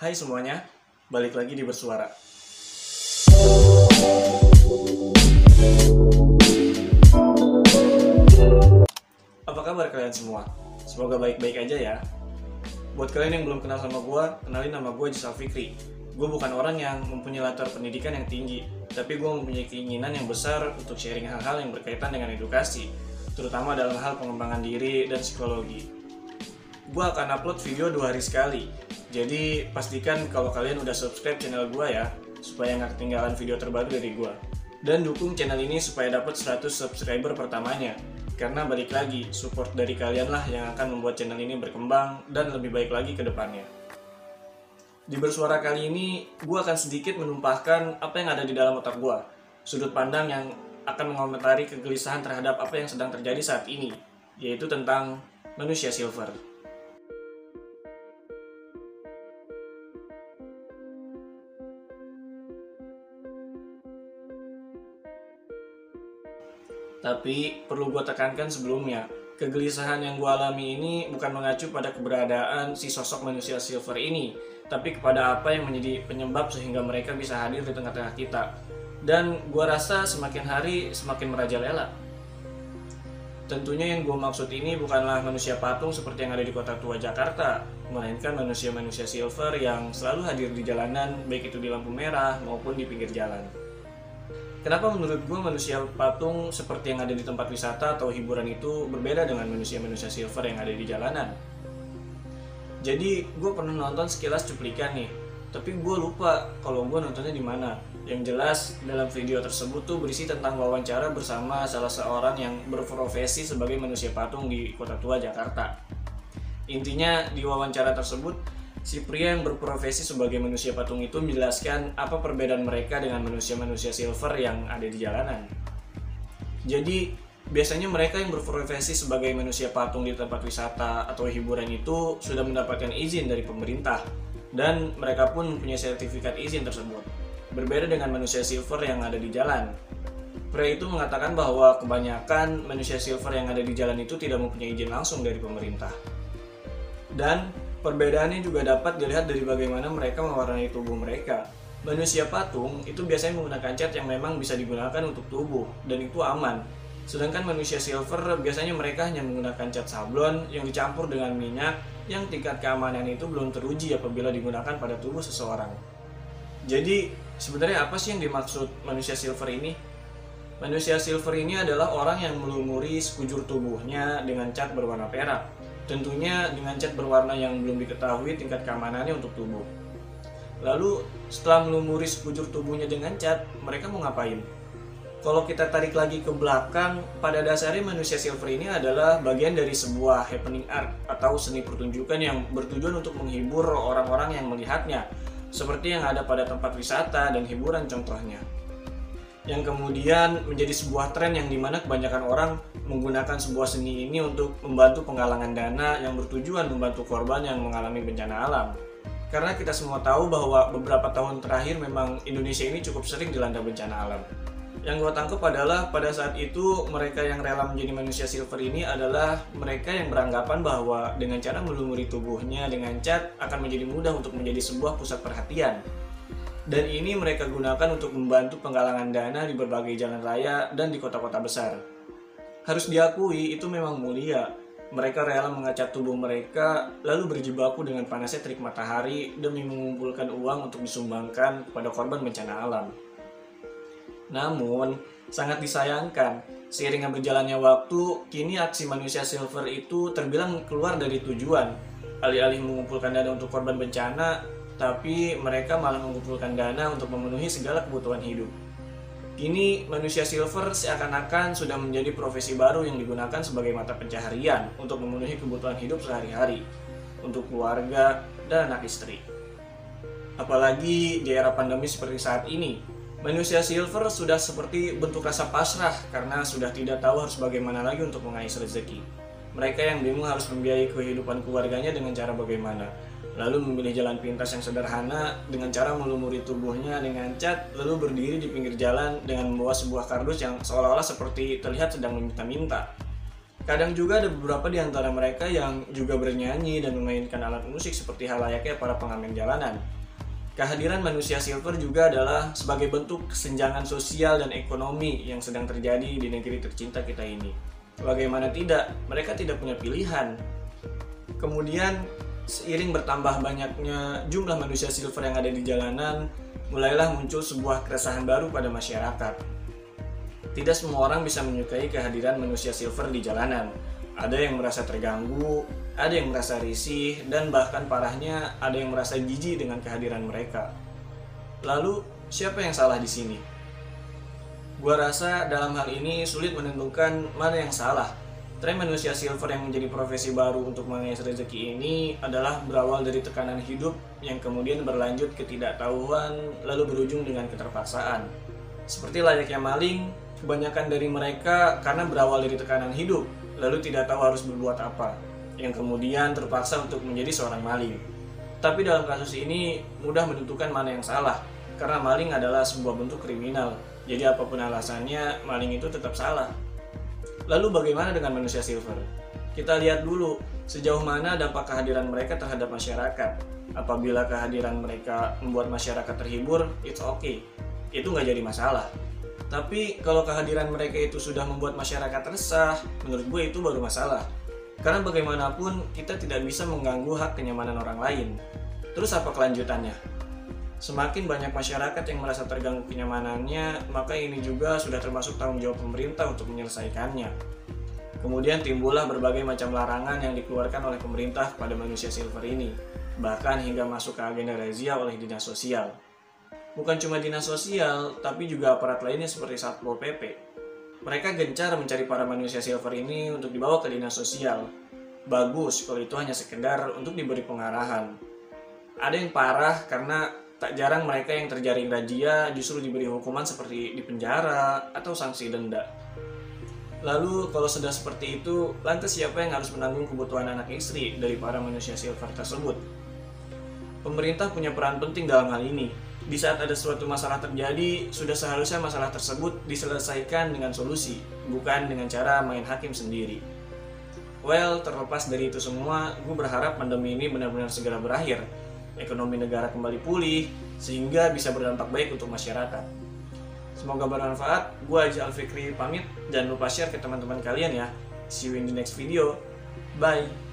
Hai semuanya, balik lagi di Bersuara. Apa kabar kalian semua? Semoga baik-baik aja ya. Buat kalian yang belum kenal sama gue, kenalin nama gue Jisal Fikri. Gue bukan orang yang mempunyai latar pendidikan yang tinggi, tapi gue mempunyai keinginan yang besar untuk sharing hal-hal yang berkaitan dengan edukasi, terutama dalam hal pengembangan diri dan psikologi. Gue akan upload video dua hari sekali, jadi pastikan kalau kalian udah subscribe channel gue ya, supaya nggak ketinggalan video terbaru dari gue. Dan dukung channel ini supaya dapat 100 subscriber pertamanya, karena balik lagi, support dari kalian lah yang akan membuat channel ini berkembang dan lebih baik lagi ke depannya. Di bersuara kali ini, gue akan sedikit menumpahkan apa yang ada di dalam otak gue. Sudut pandang yang akan mengomentari kegelisahan terhadap apa yang sedang terjadi saat ini, yaitu tentang manusia silver. Tapi perlu gue tekankan sebelumnya, kegelisahan yang gue alami ini bukan mengacu pada keberadaan si sosok manusia silver ini, tapi kepada apa yang menjadi penyebab sehingga mereka bisa hadir di tengah-tengah kita. Dan gue rasa semakin hari semakin merajalela. Tentunya yang gue maksud ini bukanlah manusia patung seperti yang ada di kota tua Jakarta, melainkan manusia-manusia silver yang selalu hadir di jalanan, baik itu di lampu merah maupun di pinggir jalan. Kenapa menurut gue manusia patung seperti yang ada di tempat wisata atau hiburan itu berbeda dengan manusia-manusia silver yang ada di jalanan? Jadi gue pernah nonton sekilas cuplikan nih, tapi gue lupa kalau gue nontonnya di mana. Yang jelas dalam video tersebut tuh berisi tentang wawancara bersama salah seorang yang berprofesi sebagai manusia patung di Kota Tua Jakarta. Intinya di wawancara tersebut si pria yang berprofesi sebagai manusia patung itu menjelaskan apa perbedaan mereka dengan manusia-manusia silver yang ada di jalanan. Jadi, biasanya mereka yang berprofesi sebagai manusia patung di tempat wisata atau hiburan itu sudah mendapatkan izin dari pemerintah dan mereka pun mempunyai sertifikat izin tersebut. Berbeda dengan manusia silver yang ada di jalan. Pria itu mengatakan bahwa kebanyakan manusia silver yang ada di jalan itu tidak mempunyai izin langsung dari pemerintah. Dan Perbedaannya juga dapat dilihat dari bagaimana mereka mewarnai tubuh mereka. Manusia patung itu biasanya menggunakan cat yang memang bisa digunakan untuk tubuh dan itu aman. Sedangkan manusia silver biasanya mereka hanya menggunakan cat sablon yang dicampur dengan minyak yang tingkat keamanan itu belum teruji apabila digunakan pada tubuh seseorang. Jadi sebenarnya apa sih yang dimaksud manusia silver ini? Manusia silver ini adalah orang yang melumuri sekujur tubuhnya dengan cat berwarna perak Tentunya dengan cat berwarna yang belum diketahui tingkat keamanannya untuk tubuh. Lalu setelah melumuri sekujur tubuhnya dengan cat, mereka mau ngapain? Kalau kita tarik lagi ke belakang, pada dasarnya manusia silver ini adalah bagian dari sebuah happening art atau seni pertunjukan yang bertujuan untuk menghibur orang-orang yang melihatnya, seperti yang ada pada tempat wisata dan hiburan contohnya yang kemudian menjadi sebuah tren yang di mana kebanyakan orang menggunakan sebuah seni ini untuk membantu penggalangan dana yang bertujuan membantu korban yang mengalami bencana alam. Karena kita semua tahu bahwa beberapa tahun terakhir memang Indonesia ini cukup sering dilanda bencana alam. Yang gue tangkap adalah pada saat itu mereka yang rela menjadi manusia silver ini adalah mereka yang beranggapan bahwa dengan cara melumuri tubuhnya dengan cat akan menjadi mudah untuk menjadi sebuah pusat perhatian dan ini mereka gunakan untuk membantu penggalangan dana di berbagai jalan raya dan di kota-kota besar. Harus diakui itu memang mulia. Mereka rela mengacat tubuh mereka lalu berjibaku dengan panasnya terik matahari demi mengumpulkan uang untuk disumbangkan kepada korban bencana alam. Namun, sangat disayangkan, seiring berjalannya waktu, kini aksi manusia silver itu terbilang keluar dari tujuan. Alih-alih mengumpulkan dana untuk korban bencana, tapi mereka malah mengumpulkan dana untuk memenuhi segala kebutuhan hidup. Kini manusia silver seakan-akan sudah menjadi profesi baru yang digunakan sebagai mata pencaharian untuk memenuhi kebutuhan hidup sehari-hari untuk keluarga dan anak istri. Apalagi di era pandemi seperti saat ini, manusia silver sudah seperti bentuk rasa pasrah karena sudah tidak tahu harus bagaimana lagi untuk mengais rezeki. Mereka yang bingung harus membiayai kehidupan keluarganya dengan cara bagaimana lalu memilih jalan pintas yang sederhana dengan cara melumuri tubuhnya dengan cat, lalu berdiri di pinggir jalan dengan membawa sebuah kardus yang seolah-olah seperti terlihat sedang meminta-minta. Kadang juga ada beberapa di antara mereka yang juga bernyanyi dan memainkan alat musik seperti hal layaknya para pengamen jalanan. Kehadiran manusia silver juga adalah sebagai bentuk kesenjangan sosial dan ekonomi yang sedang terjadi di negeri tercinta kita ini. Bagaimana tidak, mereka tidak punya pilihan. Kemudian, seiring bertambah banyaknya jumlah manusia silver yang ada di jalanan, mulailah muncul sebuah keresahan baru pada masyarakat tidak semua orang bisa menyukai kehadiran manusia silver di jalanan. Ada yang merasa terganggu, ada yang merasa risih, dan bahkan parahnya ada yang merasa jijik dengan kehadiran mereka. Lalu, siapa yang salah di sini? Gua rasa dalam hal ini sulit menentukan mana yang salah. Tren manusia silver yang menjadi profesi baru untuk mengais rezeki ini adalah berawal dari tekanan hidup yang kemudian berlanjut ketidaktahuan lalu berujung dengan keterpaksaan. Seperti layaknya maling, Kebanyakan dari mereka karena berawal dari tekanan hidup, lalu tidak tahu harus berbuat apa, yang kemudian terpaksa untuk menjadi seorang maling. Tapi dalam kasus ini mudah menentukan mana yang salah, karena maling adalah sebuah bentuk kriminal. Jadi apa pun alasannya, maling itu tetap salah. Lalu bagaimana dengan manusia silver? Kita lihat dulu sejauh mana dampak kehadiran mereka terhadap masyarakat. Apabila kehadiran mereka membuat masyarakat terhibur, it's okay. Itu nggak jadi masalah. Tapi kalau kehadiran mereka itu sudah membuat masyarakat resah, menurut gue itu baru masalah. Karena bagaimanapun kita tidak bisa mengganggu hak kenyamanan orang lain. Terus apa kelanjutannya? Semakin banyak masyarakat yang merasa terganggu kenyamanannya, maka ini juga sudah termasuk tanggung jawab pemerintah untuk menyelesaikannya. Kemudian timbullah berbagai macam larangan yang dikeluarkan oleh pemerintah kepada manusia silver ini, bahkan hingga masuk ke agenda razia oleh dinas sosial. Bukan cuma dinas sosial, tapi juga aparat lainnya seperti Satpol PP. Mereka gencar mencari para manusia silver ini untuk dibawa ke dinas sosial. Bagus kalau itu hanya sekedar untuk diberi pengarahan. Ada yang parah karena tak jarang mereka yang terjaring razia justru diberi hukuman seperti di penjara atau sanksi denda. Lalu kalau sudah seperti itu, lantas siapa yang harus menanggung kebutuhan anak istri dari para manusia silver tersebut? Pemerintah punya peran penting dalam hal ini, di saat ada suatu masalah terjadi, sudah seharusnya masalah tersebut diselesaikan dengan solusi, bukan dengan cara main hakim sendiri. Well, terlepas dari itu semua, gue berharap pandemi ini benar-benar segera berakhir. Ekonomi negara kembali pulih, sehingga bisa berdampak baik untuk masyarakat. Semoga bermanfaat. Gue Aja Alfikri pamit. Jangan lupa share ke teman-teman kalian ya. See you in the next video. Bye.